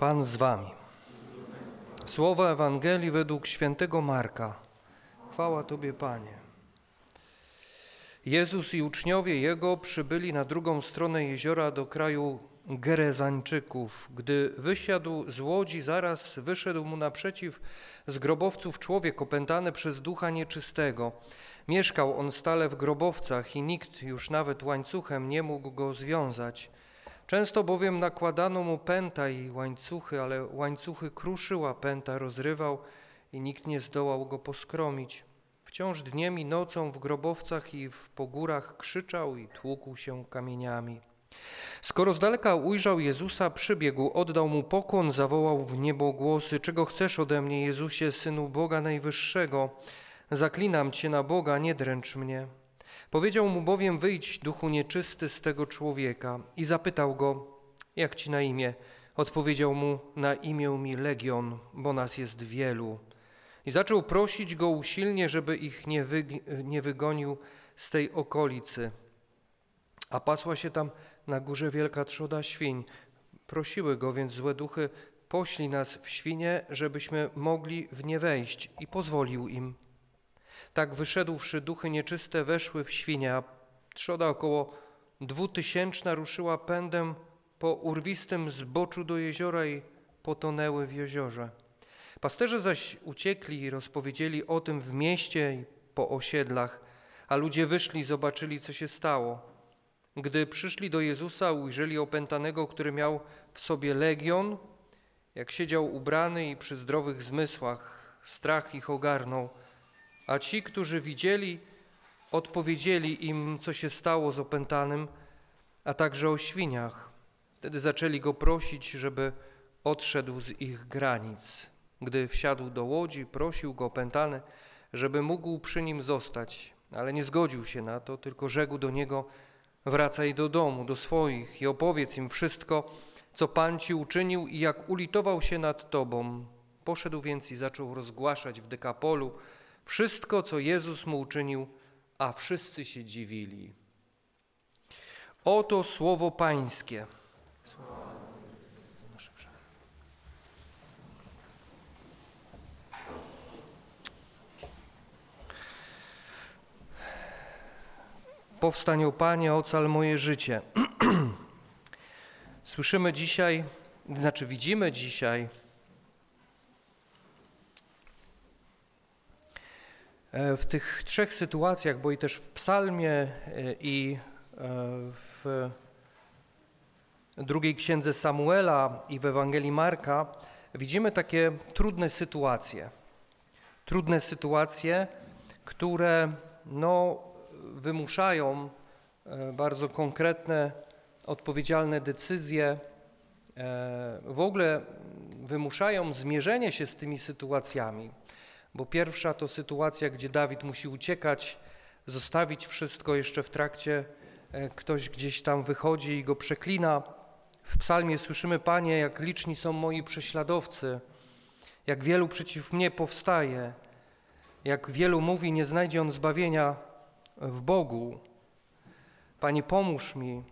Pan z wami. Słowa Ewangelii według świętego Marka. Chwała Tobie, Panie. Jezus i uczniowie Jego przybyli na drugą stronę jeziora do kraju Gerezańczyków. Gdy wysiadł z łodzi, zaraz wyszedł mu naprzeciw z grobowców człowiek opętany przez ducha nieczystego. Mieszkał on stale w grobowcach i nikt już nawet łańcuchem nie mógł go związać. Często bowiem nakładano mu pęta i łańcuchy, ale łańcuchy kruszyła, pęta rozrywał i nikt nie zdołał go poskromić. Wciąż dniem i nocą w grobowcach i w pogórach krzyczał i tłukł się kamieniami. Skoro z daleka ujrzał Jezusa, przybiegł, oddał mu pokłon, zawołał w niebo głosy: Czego chcesz ode mnie, Jezusie, synu Boga Najwyższego? Zaklinam cię na Boga, nie dręcz mnie. Powiedział mu bowiem: Wyjdź, duchu nieczysty, z tego człowieka. I zapytał go: Jak ci na imię? Odpowiedział mu: Na imię mi Legion, bo nas jest wielu. I zaczął prosić go usilnie, żeby ich nie, wy, nie wygonił z tej okolicy. A pasła się tam na górze wielka trzoda świń. Prosiły go więc złe duchy: Poślij nas w świnie, żebyśmy mogli w nie wejść. I pozwolił im. Tak wyszedłszy, duchy nieczyste weszły w świnie, a trzoda około dwutysięczna ruszyła pędem po urwistym zboczu do jeziora i potonęły w jeziorze. Pasterze zaś uciekli i rozpowiedzieli o tym w mieście i po osiedlach, a ludzie wyszli zobaczyli, co się stało. Gdy przyszli do Jezusa, ujrzeli opętanego, który miał w sobie legion, jak siedział ubrany i przy zdrowych zmysłach, strach ich ogarnął. A ci, którzy widzieli, odpowiedzieli im, co się stało z opętanym, a także o świniach. Wtedy zaczęli go prosić, żeby odszedł z ich granic. Gdy wsiadł do łodzi, prosił go opętany, żeby mógł przy nim zostać, ale nie zgodził się na to, tylko rzekł do niego: Wracaj do domu, do swoich i opowiedz im wszystko, co Pan ci uczynił i jak ulitował się nad tobą. Poszedł więc i zaczął rozgłaszać w dekapolu wszystko, co Jezus mu uczynił, a wszyscy się dziwili. Oto słowo Pańskie. Powstań, o Panie, ocal moje życie. Słyszymy dzisiaj, znaczy widzimy dzisiaj w tych trzech sytuacjach, bo i też w psalmie e, i e, w drugiej księdze Samuela i w Ewangelii Marka widzimy takie trudne sytuacje. Trudne sytuacje, które no, wymuszają bardzo konkretne, odpowiedzialne decyzje, w ogóle wymuszają zmierzenie się z tymi sytuacjami. Bo pierwsza to sytuacja, gdzie Dawid musi uciekać, zostawić wszystko jeszcze w trakcie, ktoś gdzieś tam wychodzi i go przeklina. W psalmie słyszymy, Panie, jak liczni są moi prześladowcy, jak wielu przeciw mnie powstaje, jak wielu mówi, nie znajdzie on zbawienia w Bogu. Panie, pomóż mi.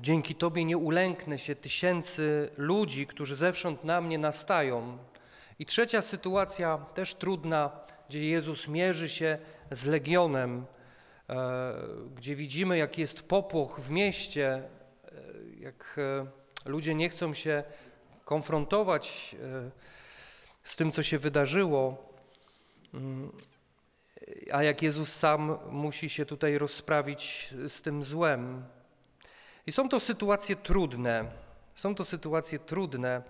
Dzięki Tobie nie ulęknę się tysięcy ludzi, którzy zewsząd na mnie nastają. I trzecia sytuacja, też trudna, gdzie Jezus mierzy się z legionem, gdzie widzimy, jak jest popłoch w mieście, jak ludzie nie chcą się konfrontować z tym, co się wydarzyło a jak Jezus sam musi się tutaj rozprawić z tym złem. I są to sytuacje trudne. Są to sytuacje trudne.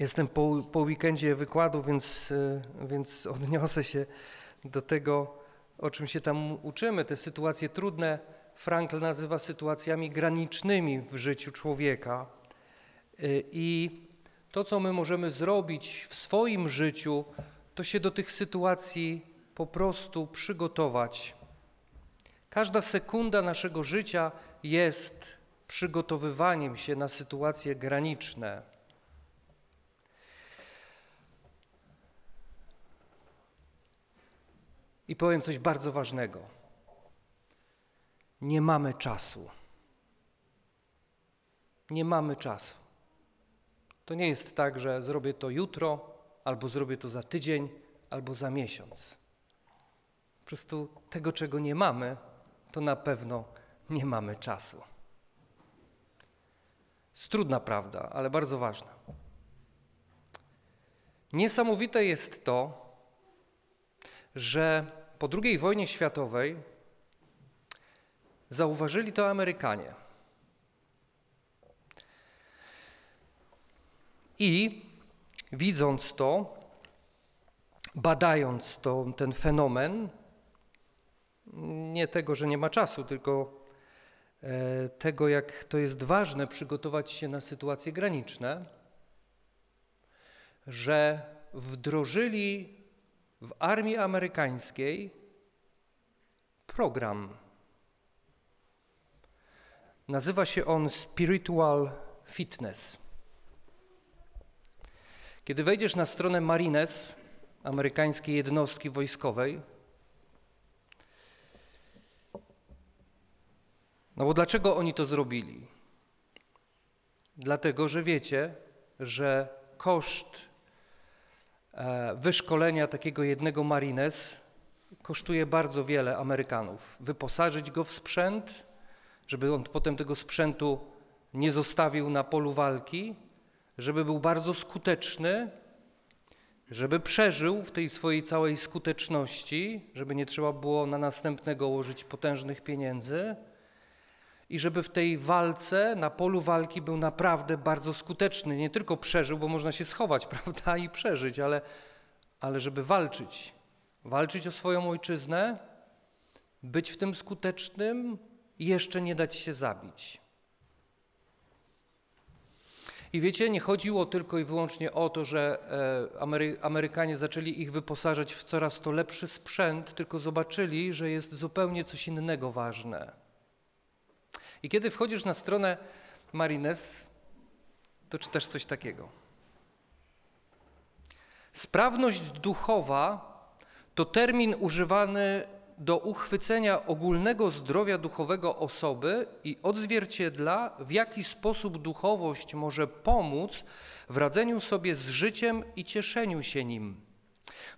Jestem po, po weekendzie wykładu, więc, e, więc odniosę się do tego, o czym się tam uczymy. Te sytuacje trudne Frankl nazywa sytuacjami granicznymi w życiu człowieka. E, I to, co my możemy zrobić w swoim życiu, to się do tych sytuacji po prostu przygotować. Każda sekunda naszego życia jest przygotowywaniem się na sytuacje graniczne. I powiem coś bardzo ważnego. Nie mamy czasu. nie mamy czasu. To nie jest tak, że zrobię to jutro, albo zrobię to za tydzień, albo za miesiąc. Po prostu tego, czego nie mamy, to na pewno nie mamy czasu. Jest trudna prawda, ale bardzo ważna. Niesamowite jest to, że po II wojnie światowej zauważyli to Amerykanie. I widząc to, badając to, ten fenomen, nie tego, że nie ma czasu, tylko e, tego, jak to jest ważne przygotować się na sytuacje graniczne, że wdrożyli w armii amerykańskiej program. Nazywa się on Spiritual Fitness. Kiedy wejdziesz na stronę Marines, amerykańskiej jednostki wojskowej, no bo dlaczego oni to zrobili? Dlatego, że wiecie, że koszt wyszkolenia takiego jednego Marines kosztuje bardzo wiele Amerykanów. Wyposażyć go w sprzęt, żeby on potem tego sprzętu nie zostawił na polu walki, żeby był bardzo skuteczny, żeby przeżył w tej swojej całej skuteczności, żeby nie trzeba było na następnego łożyć potężnych pieniędzy i żeby w tej walce, na polu walki był naprawdę bardzo skuteczny. Nie tylko przeżył, bo można się schować, prawda, i przeżyć, ale, ale żeby walczyć. Walczyć o swoją ojczyznę, być w tym skutecznym i jeszcze nie dać się zabić. I wiecie, nie chodziło tylko i wyłącznie o to, że e, Amery Amerykanie zaczęli ich wyposażać w coraz to lepszy sprzęt, tylko zobaczyli, że jest zupełnie coś innego ważne. I kiedy wchodzisz na stronę Marines, to czytasz coś takiego. Sprawność duchowa to termin używany do uchwycenia ogólnego zdrowia duchowego osoby i odzwierciedla, w jaki sposób duchowość może pomóc w radzeniu sobie z życiem i cieszeniu się nim.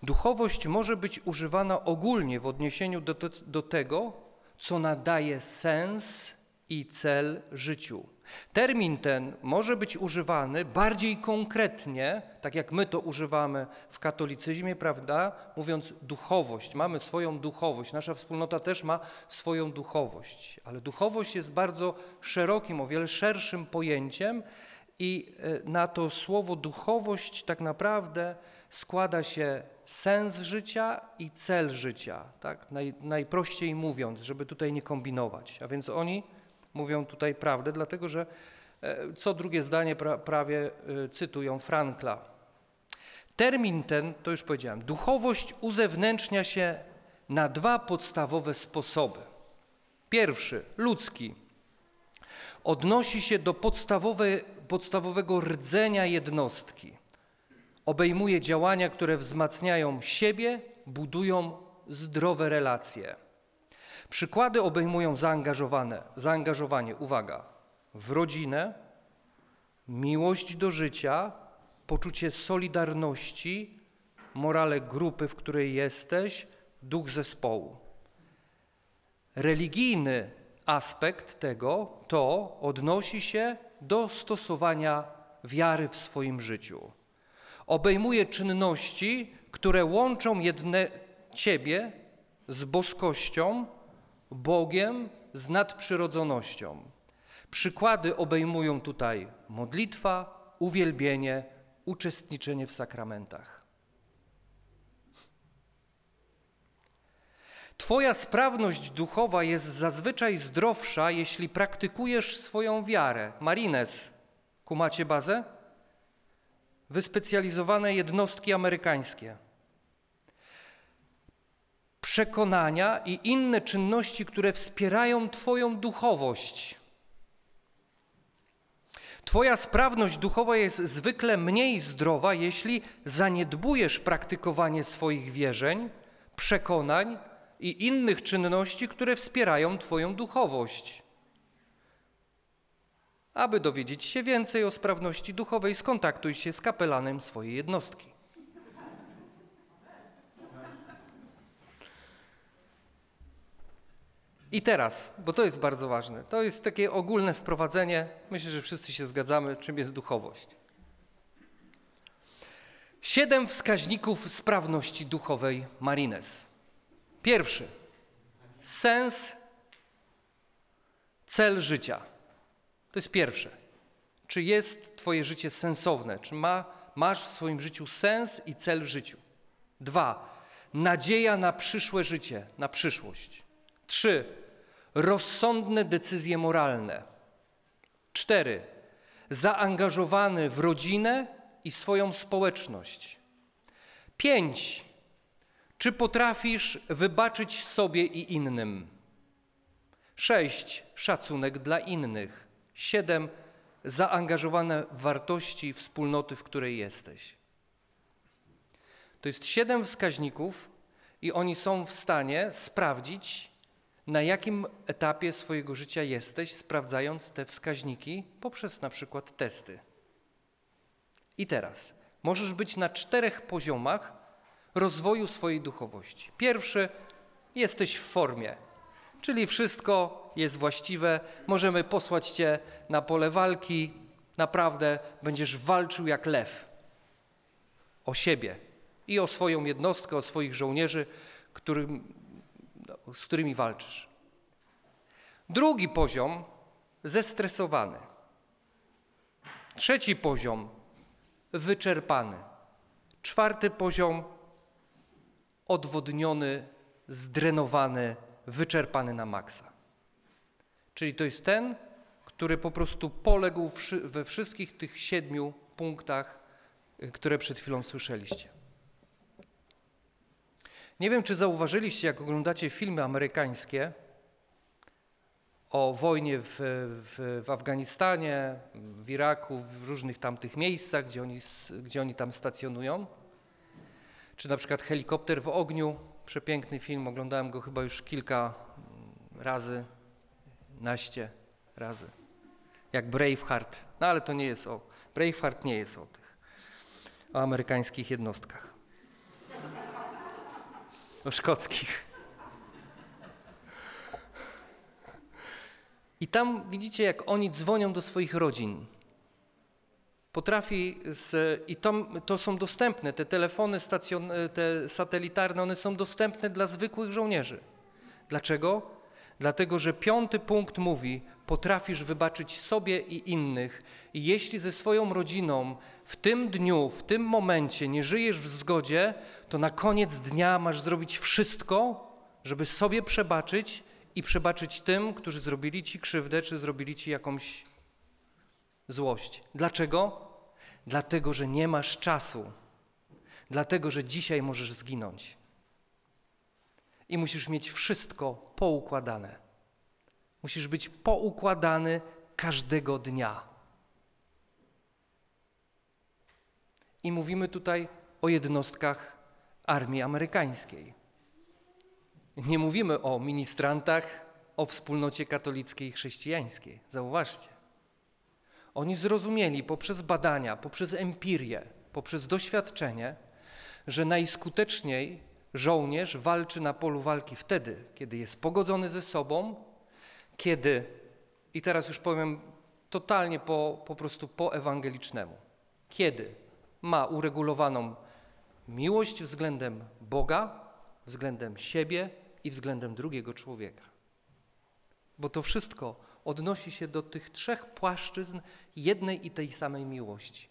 Duchowość może być używana ogólnie w odniesieniu do, do tego, co nadaje sens i cel życiu. Termin ten może być używany bardziej konkretnie, tak jak my to używamy w katolicyzmie, prawda? Mówiąc duchowość, mamy swoją duchowość, nasza wspólnota też ma swoją duchowość, ale duchowość jest bardzo szerokim, o wiele szerszym pojęciem i e, na to słowo duchowość tak naprawdę składa się sens życia i cel życia, tak? Naj, najprościej mówiąc, żeby tutaj nie kombinować. A więc oni mówią tutaj prawdę, dlatego że e, co drugie zdanie pra, prawie e, cytują Frankla. Termin ten, to już powiedziałem, duchowość uzewnętrznia się na dwa podstawowe sposoby. Pierwszy, ludzki, odnosi się do podstawowe, podstawowego rdzenia jednostki. Obejmuje działania, które wzmacniają siebie, budują zdrowe relacje. Przykłady obejmują zaangażowane, zaangażowanie, uwaga, w rodzinę, miłość do życia, poczucie solidarności, morale grupy, w której jesteś, duch zespołu. Religijny aspekt tego to odnosi się do stosowania wiary w swoim życiu. Obejmuje czynności, które łączą jedne ciebie z boskością, Bogiem z nadprzyrodzonością. Przykłady obejmują tutaj modlitwa, uwielbienie, uczestniczenie w sakramentach. Twoja sprawność duchowa jest zazwyczaj zdrowsza, jeśli praktykujesz swoją wiarę. Marines, kumacie bazę? Wyspecjalizowane jednostki amerykańskie przekonania i inne czynności, które wspierają Twoją duchowość. Twoja sprawność duchowa jest zwykle mniej zdrowa, jeśli zaniedbujesz praktykowanie swoich wierzeń, przekonań i innych czynności, które wspierają Twoją duchowość. Aby dowiedzieć się więcej o sprawności duchowej, skontaktuj się z kapelanem swojej jednostki. I teraz, bo to jest bardzo ważne, to jest takie ogólne wprowadzenie, myślę, że wszyscy się zgadzamy, czym jest duchowość. Siedem wskaźników sprawności duchowej Marines. Pierwszy. Sens, cel życia. To jest pierwsze. Czy jest Twoje życie sensowne? Czy ma, masz w swoim życiu sens i cel w życiu? Dwa. Nadzieja na przyszłe życie, na przyszłość. Trzy. Rozsądne decyzje moralne. Cztery. Zaangażowany w rodzinę i swoją społeczność. Pięć. Czy potrafisz wybaczyć sobie i innym? Sześć. Szacunek dla innych. Siedem. Zaangażowane w wartości wspólnoty, w której jesteś. To jest siedem wskaźników, i oni są w stanie sprawdzić, na jakim etapie swojego życia jesteś, sprawdzając te wskaźniki poprzez na przykład testy. I teraz możesz być na czterech poziomach rozwoju swojej duchowości. Pierwszy, jesteś w formie, czyli wszystko jest właściwe, możemy posłać cię na pole walki, naprawdę będziesz walczył jak lew o siebie i o swoją jednostkę, o swoich żołnierzy, którym, z którymi walczysz. Drugi poziom zestresowany. Trzeci poziom wyczerpany. Czwarty poziom odwodniony, zdrenowany, wyczerpany na maksa. Czyli to jest ten, który po prostu poległ we wszystkich tych siedmiu punktach, y, które przed chwilą słyszeliście. Nie wiem, czy zauważyliście, jak oglądacie filmy amerykańskie o wojnie w, w, w, Afganistanie, w Iraku, w różnych tamtych miejscach, gdzie oni, gdzie oni tam stacjonują. Czy na przykład Helikopter w ogniu, przepiękny film, oglądałem go chyba już kilka razy, naście razy. Jak Braveheart, no ale to nie jest o, Braveheart nie jest o tych, o amerykańskich jednostkach o szkockich. I tam widzicie, jak oni dzwonią do swoich rodzin. Potrafi, z, i to, to są dostępne, te telefony stacjon, te satelitarne, one są dostępne dla zwykłych żołnierzy. Dlaczego? Dlatego, że piąty punkt mówi: potrafisz wybaczyć sobie i innych, i jeśli ze swoją rodziną w tym dniu, w tym momencie nie żyjesz w zgodzie, to na koniec dnia masz zrobić wszystko, żeby sobie przebaczyć i przebaczyć tym, którzy zrobili ci krzywdę, czy zrobili ci jakąś złość. Dlaczego? Dlatego, że nie masz czasu. Dlatego, że dzisiaj możesz zginąć. I musisz mieć wszystko poukładane. Musisz być poukładany każdego dnia. I mówimy tutaj o jednostkach armii amerykańskiej. Nie mówimy o ministrantach, o wspólnocie katolickiej i chrześcijańskiej. Zauważcie. Oni zrozumieli poprzez badania, poprzez empirię, poprzez doświadczenie, że najskuteczniej żołnierz walczy na polu walki wtedy, kiedy jest pogodzony ze sobą, kiedy, i teraz już powiem totalnie po, po prostu po ewangelicznemu, kiedy ma uregulowaną miłość względem Boga, względem siebie i względem drugiego człowieka. Bo to wszystko odnosi się do tych trzech płaszczyzn jednej i tej samej miłości.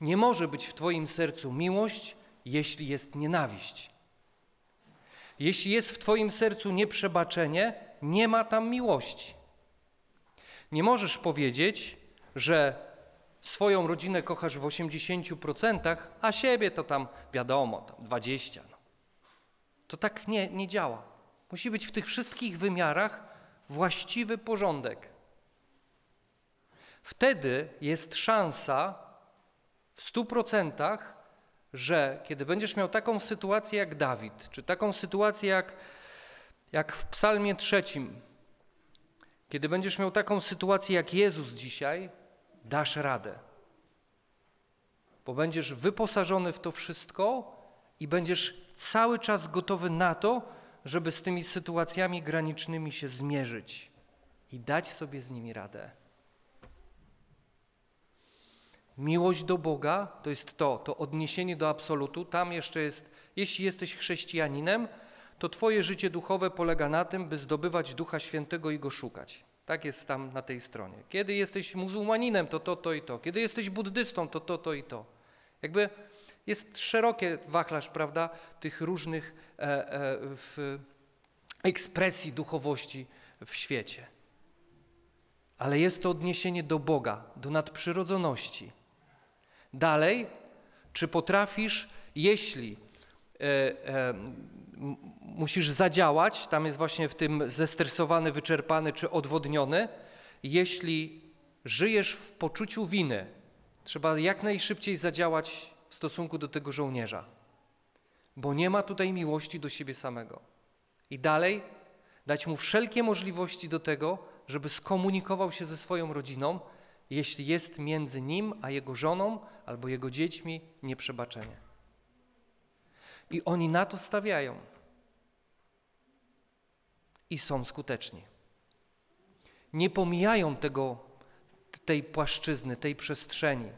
Nie może być w Twoim sercu miłość, jeśli jest nienawiść. Jeśli jest w Twoim sercu nieprzebaczenie, nie ma tam miłości. Nie możesz powiedzieć, że swoją rodzinę kochasz w 80%, a siebie to tam wiadomo, tam 20%. No. To tak nie, nie działa. Musi być w tych wszystkich wymiarach właściwy porządek. Wtedy jest szansa w stu procentach, że kiedy będziesz miał taką sytuację jak Dawid, czy taką sytuację jak, jak w Psalmie trzecim, Kiedy będziesz miał taką sytuację jak Jezus dzisiaj, dasz radę. Bo będziesz wyposażony w to wszystko i będziesz cały czas gotowy na to, żeby z tymi sytuacjami granicznymi się zmierzyć i dać sobie z nimi radę. Miłość do Boga to jest to, to odniesienie do absolutu. Tam jeszcze jest, jeśli jesteś chrześcijaninem, to Twoje życie duchowe polega na tym, by zdobywać Ducha Świętego i go szukać. Tak jest tam na tej stronie. Kiedy jesteś muzułmaninem, to to, to i to. Kiedy jesteś buddystą, to to, to i to. Jakby jest szerokie wachlarz, prawda, tych różnych e, e, w ekspresji duchowości w świecie. Ale jest to odniesienie do Boga, do nadprzyrodzoności. Dalej, czy potrafisz, jeśli e, e, musisz zadziałać, tam jest właśnie w tym zestresowany, wyczerpany czy odwodniony, jeśli żyjesz w poczuciu winy, trzeba jak najszybciej zadziałać w stosunku do tego żołnierza, bo nie ma tutaj miłości do siebie samego. I dalej dać mu wszelkie możliwości do tego, żeby skomunikował się ze swoją rodziną, jeśli jest między nim a jego żoną albo jego dziećmi nieprzebaczenie. I oni na to stawiają. I są skuteczni. Nie pomijają tego, tej płaszczyzny, tej przestrzeni.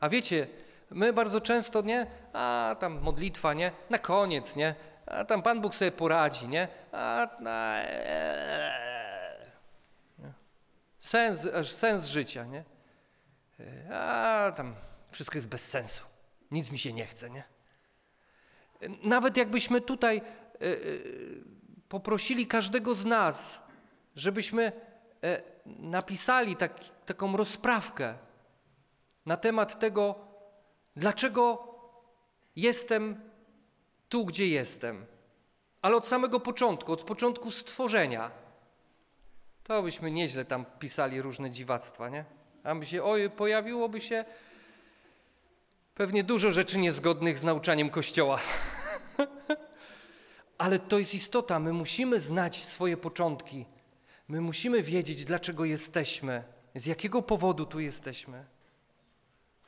A wiecie, my bardzo często, nie? A tam modlitwa, nie? Na koniec, nie? A tam Pan Bóg sobie poradzi, nie? A, a, e, sens, sens życia, nie? A tam wszystko jest bez sensu. Nic mi się nie chce, nie? Nawet jakbyśmy tutaj e, e, poprosili każdego z nas, żebyśmy e, napisali tak, taką rozprawkę na temat tego, dlaczego jestem tu, gdzie jestem. Ale od samego początku, od początku stworzenia, to byśmy nieźle tam pisali różne dziwactwa, nie? A by się, oj, pojawiłoby się pewnie dużo rzeczy niezgodnych z nauczaniem Kościoła. Ale to jest istota, my musimy znać swoje początki. My musimy wiedzieć, dlaczego jesteśmy, z jakiego powodu tu jesteśmy,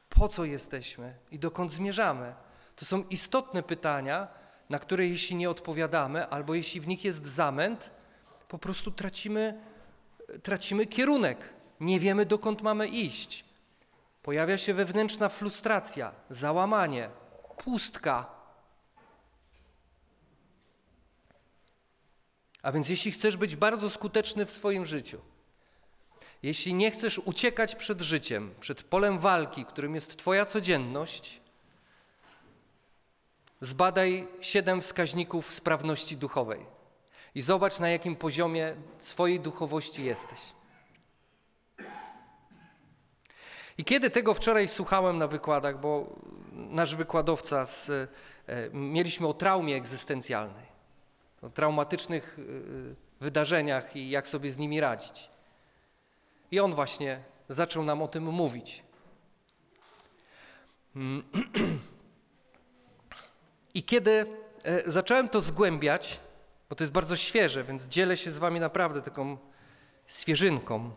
po co jesteśmy i dokąd zmierzamy. To są istotne pytania, na które jeśli nie odpowiadamy, albo jeśli w nich jest zamęt, po prostu tracimy, tracimy kierunek. Nie wiemy, dokąd mamy iść. Pojawia się wewnętrzna frustracja, załamanie, pustka. A więc jeśli chcesz być bardzo skuteczny w swoim życiu, jeśli nie chcesz uciekać przed życiem, przed polem walki, którym jest Twoja codzienność, Zbadaj siedem wskaźników sprawności duchowej i zobacz, na jakim poziomie swojej duchowości jesteś. I kiedy tego wczoraj słuchałem na wykładach, bo nasz wykładowca, z, e, mieliśmy o traumie egzystencjalnej, o traumatycznych e, wydarzeniach i jak sobie z nimi radzić. I on właśnie zaczął nam o tym mówić. I kiedy e, zacząłem to zgłębiać, bo to jest bardzo świeże, więc dzielę się z wami naprawdę taką świeżynką,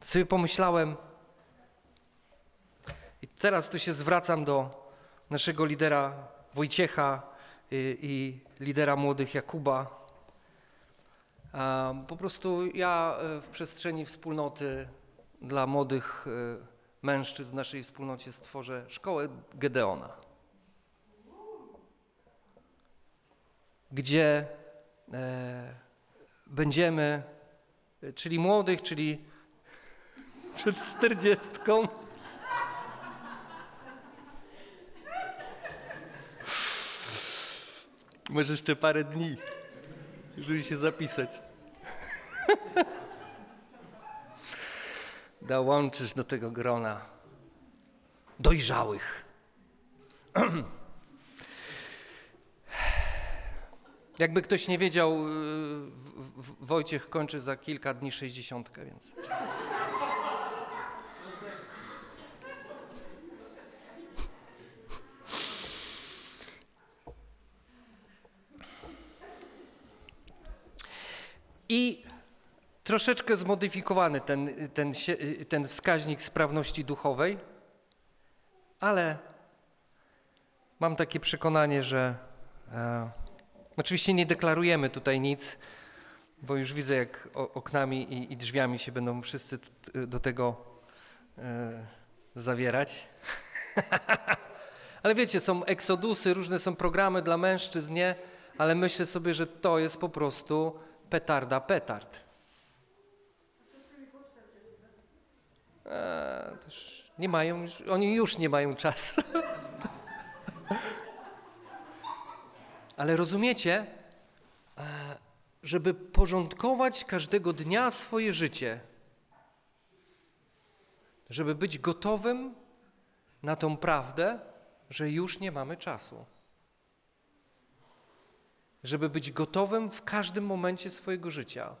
sobie pomyślałem, i teraz tu się zwracam do naszego lidera Wojciecha i, y, i lidera młodych Jakuba. Po prostu ja e, w przestrzeni wspólnoty dla młodych e, mężczyzn w naszej wspólnocie stworzę szkołę Gedeona. gdzie będziemy, czyli młodych, czyli przed czterdziestką. Może jeszcze parę dni, żeby się zapisać. Dołączysz do tego grona dojrzałych. Jakby ktoś nie wiedział, y, Wojciech kończy za kilka dni sześćdziesiątkę, więc. I troszeczkę zmodyfikowany ten, ten, ten wskaźnik sprawności duchowej, ale mam takie przekonanie, że e, oczywiście nie deklarujemy tutaj nic, bo już widzę, jak oknami i, i drzwiami się będą wszyscy do tego e, zawierać. ale wiecie, są eksodusy, różne są programy dla mężczyzn, nie? Ale myślę sobie, że to jest po prostu petarda petard. Eee, też nie mają, oni już nie mają czasu. Ale rozumiecie, e, żeby porządkować każdego dnia swoje życie, żeby być gotowym na tą prawdę, że już nie mamy czasu. Żeby być gotowym w każdym momencie swojego życia.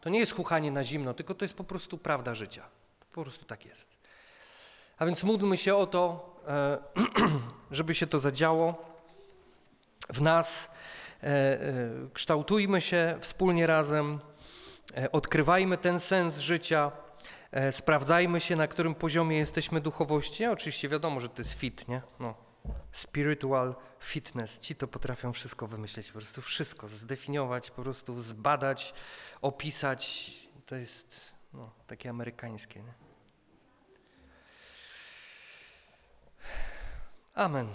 To nie jest chuchanie na zimno, tylko to jest po prostu prawda życia. Po prostu tak jest. A więc módlmy się o to, e, żeby się to zadziało w nas. E, e, Kształtujmy się wspólnie razem, odkrywajmy ten sens życia, sprawdzajmy się, na którym poziomie jesteśmy duchowości. Ja oczywiście wiadomo, że to jest fit, nie? No. Spiritual fitness. Ci to potrafią wszystko wymyśleć, po prostu wszystko, zdefiniować, po prostu zbadać, opisać. To jest no, takie amerykańskie. Nie? Amen.